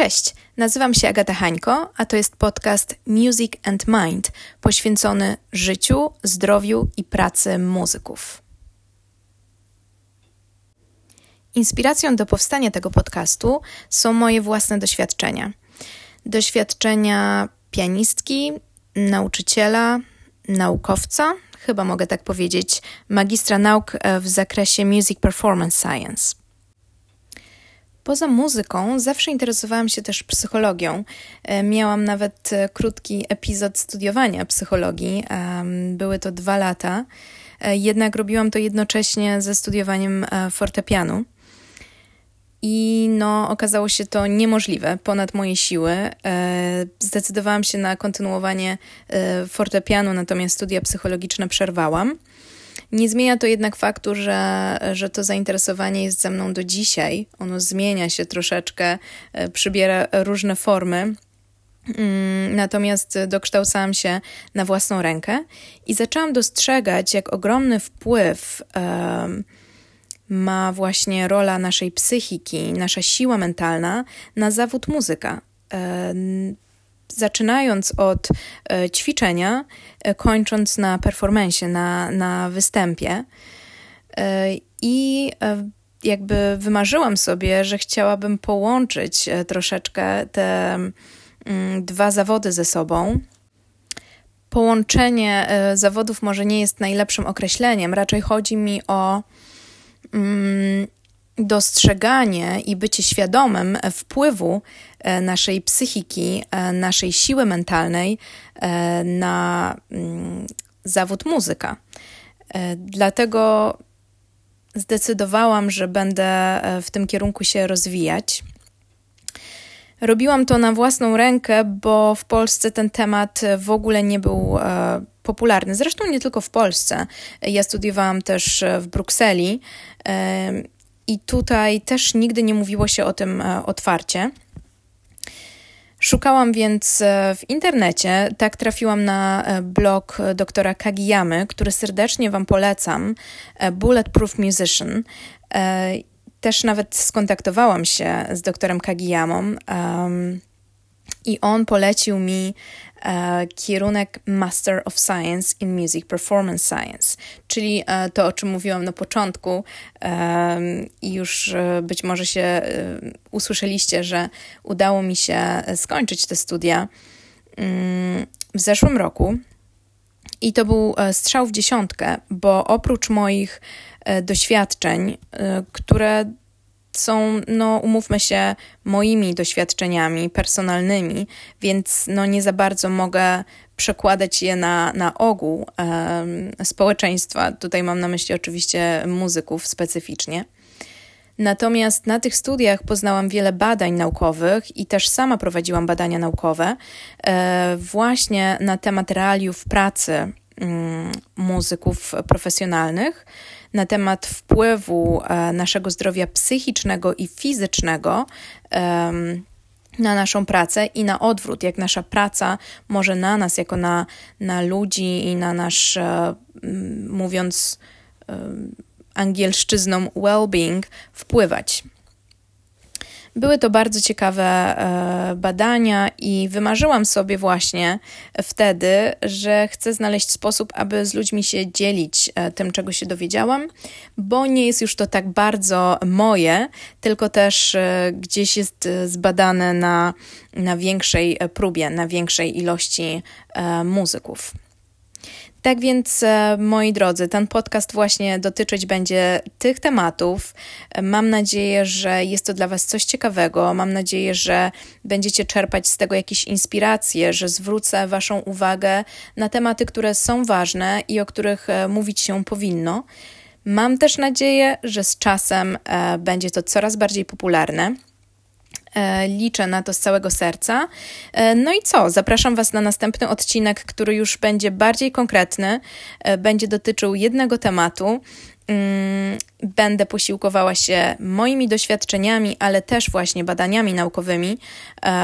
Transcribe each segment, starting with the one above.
Cześć, nazywam się Agata Hańko, a to jest podcast Music and Mind poświęcony życiu, zdrowiu i pracy muzyków. Inspiracją do powstania tego podcastu są moje własne doświadczenia. Doświadczenia pianistki, nauczyciela, naukowca, chyba mogę tak powiedzieć, magistra nauk w zakresie Music Performance Science. Poza muzyką zawsze interesowałam się też psychologią. E, miałam nawet e, krótki epizod studiowania psychologii. Były to dwa lata, e, jednak robiłam to jednocześnie ze studiowaniem fortepianu. I no, okazało się to niemożliwe, ponad moje siły. Zdecydowałam się na kontynuowanie fortepianu, natomiast studia psychologiczne przerwałam. Nie zmienia to jednak faktu, że, że to zainteresowanie jest ze mną do dzisiaj. Ono zmienia się troszeczkę, e, przybiera różne formy. Mm, natomiast dokształcałam się na własną rękę i zaczęłam dostrzegać, jak ogromny wpływ um, ma właśnie rola naszej psychiki, nasza siła mentalna na zawód muzyka. Um, zaczynając od e, ćwiczenia, e, kończąc na performensie, na, na występie. E, I jakby wymarzyłam sobie, że chciałabym połączyć troszeczkę te mm, dwa zawody ze sobą. Połączenie zawodów może nie jest najlepszym określeniem, raczej chodzi mi o mm, dostrzeganie i bycie świadomym wpływu e, naszej psychiki, e, naszej siły mentalnej e, na mm, zawód muzyka. Dlatego zdecydowałam, że będę w tym kierunku się rozwijać. Robiłam to na własną rękę, bo w Polsce ten temat w ogóle nie był popularny. Zresztą nie tylko w Polsce. Ja studiowałam też w Brukseli i tutaj też nigdy nie mówiło się o tym e, otwarcie. Szukałam więc e, w internecie, tak trafiłam na e, blog doktora Kagiyamy, który serdecznie Wam polecam, Bulletproof Musician. Też nawet skontaktowałam się z doktorem Kagiyamą i on polecił mi e, kierunek Master of Science in Music Performance Science, czyli e, to, o czym mówiłam na początku e, i już e, być może się e, usłyszeliście, że udało mi się skończyć te studia mm, w zeszłym roku. I to był e, strzał w dziesiątkę, bo oprócz moich doświadczeń, które są, no umówmy się, moimi doświadczeniami personalnymi, więc no nie za bardzo mogę przekładać je na, na ogół um, społeczeństwa. Tutaj mam na myśli oczywiście muzyków specyficznie. Natomiast na tych studiach poznałam wiele badań naukowych i też sama prowadziłam badania naukowe e, właśnie na temat realiów pracy muzyków profesjonalnych na temat wpływu e, naszego zdrowia psychicznego i fizycznego na naszą pracę i na odwrót, jak nasza praca może na nas, jako na, na ludzi i na nasz, e, mówiąc angielszczyzną, well-being, wpływać. Były to bardzo ciekawe e, badania i wymarzyłam sobie właśnie wtedy, że chcę znaleźć sposób, aby z ludźmi się dzielić e, tym, czego się dowiedziałam, bo nie jest już to tak bardzo moje, tylko też e, gdzieś jest zbadane na, na większej próbie, na większej ilości muzyków. Tak więc, e, moi drodzy, ten podcast właśnie dotyczyć będzie tych tematów. Mam nadzieję, że jest to dla Was coś ciekawego. Mam nadzieję, że będziecie czerpać z tego jakieś inspiracje, że zwrócę Waszą uwagę na tematy, które są ważne i o których e, mówić się powinno. Mam też nadzieję, że z czasem e, będzie to coraz bardziej popularne. E, liczę na to z całego serca. E, no i co? Zapraszam Was na następny odcinek, który już będzie bardziej konkretny, e, będzie dotyczył jednego tematu. Mm, będę posiłkowała się moimi doświadczeniami, ale też właśnie badaniami naukowymi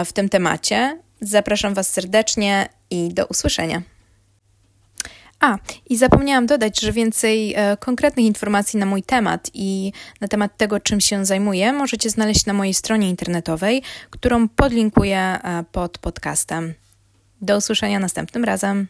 w tym temacie. Zapraszam Was serdecznie i do usłyszenia. A, i zapomniałam dodać, że więcej e, konkretnych informacji na mój temat i na temat tego, czym się zajmuję, możecie znaleźć na mojej stronie internetowej, którą podlinkuję e, pod podcastem. Do usłyszenia następnym razem.